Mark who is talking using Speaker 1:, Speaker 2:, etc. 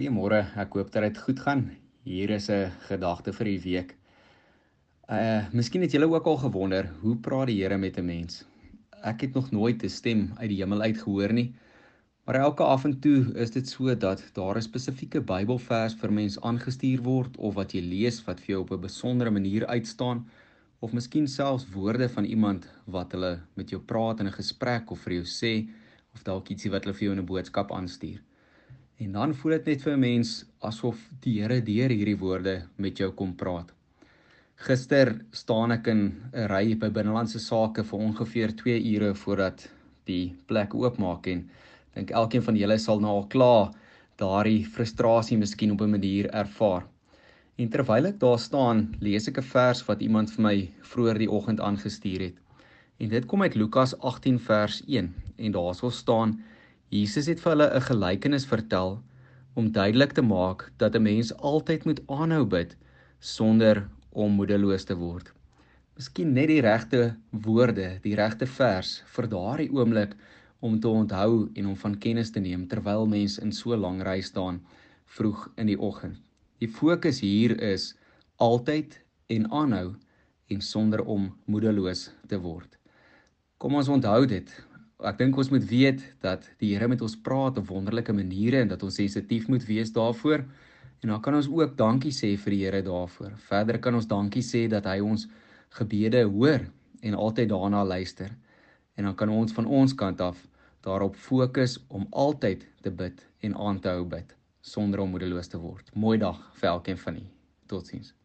Speaker 1: Goeiemôre. Ek hoop dat dit goed gaan. Hier is 'n gedagte vir die week. Uh, miskien het julle ook al gewonder, hoe praat die Here met 'n mens? Ek het nog nooit 'n stem uit die hemel uit gehoor nie. Maar elke af en toe is dit so dat daar 'n spesifieke Bybelvers vir mens aangestuur word of wat jy lees wat vir jou op 'n besondere manier uitstaan of miskien selfs woorde van iemand wat hulle met jou praat in 'n gesprek of vir jou sê of dalk ietsie wat hulle vir jou in 'n boodskap aanstuur. En dan voel dit net vir 'n mens asof die Here deur hierdie woorde met jou kom praat. Gister staan ek in 'n ry by binnelandse sake vir ongeveer 2 ure voordat die plek oopmaak en dink elkeen van julle sal nou al klaar daardie frustrasie miskien op 'n manier ervaar. En terwyl ek daar staan, lees ek 'n vers wat iemand vir my vroeër die oggend aangestuur het. En dit kom uit Lukas 18 vers 1 en daarso staan Jesus het vir hulle 'n gelykenis vertel om duidelik te maak dat 'n mens altyd moet aanhou bid sonder om moedeloos te word. Miskien net die regte woorde, die regte vers vir daardie oomblik om te onthou en om van kennis te neem terwyl mens in so lank ry staan vroeg in die oggend. Die fokus hier is altyd en aanhou en sonder om moedeloos te word. Kom ons onthou dit ek dink ons moet weet dat die Here met ons praat op wonderlike maniere en dat ons sensitief moet wees daarvoor. En dan kan ons ook dankie sê vir die Here daarvoor. Verder kan ons dankie sê dat hy ons gebede hoor en altyd daarna luister. En dan kan ons van ons kant af daarop fokus om altyd te bid en aan te hou bid sonder om moedeloos te word. Mooi dag vir elkeen van u. Totsiens.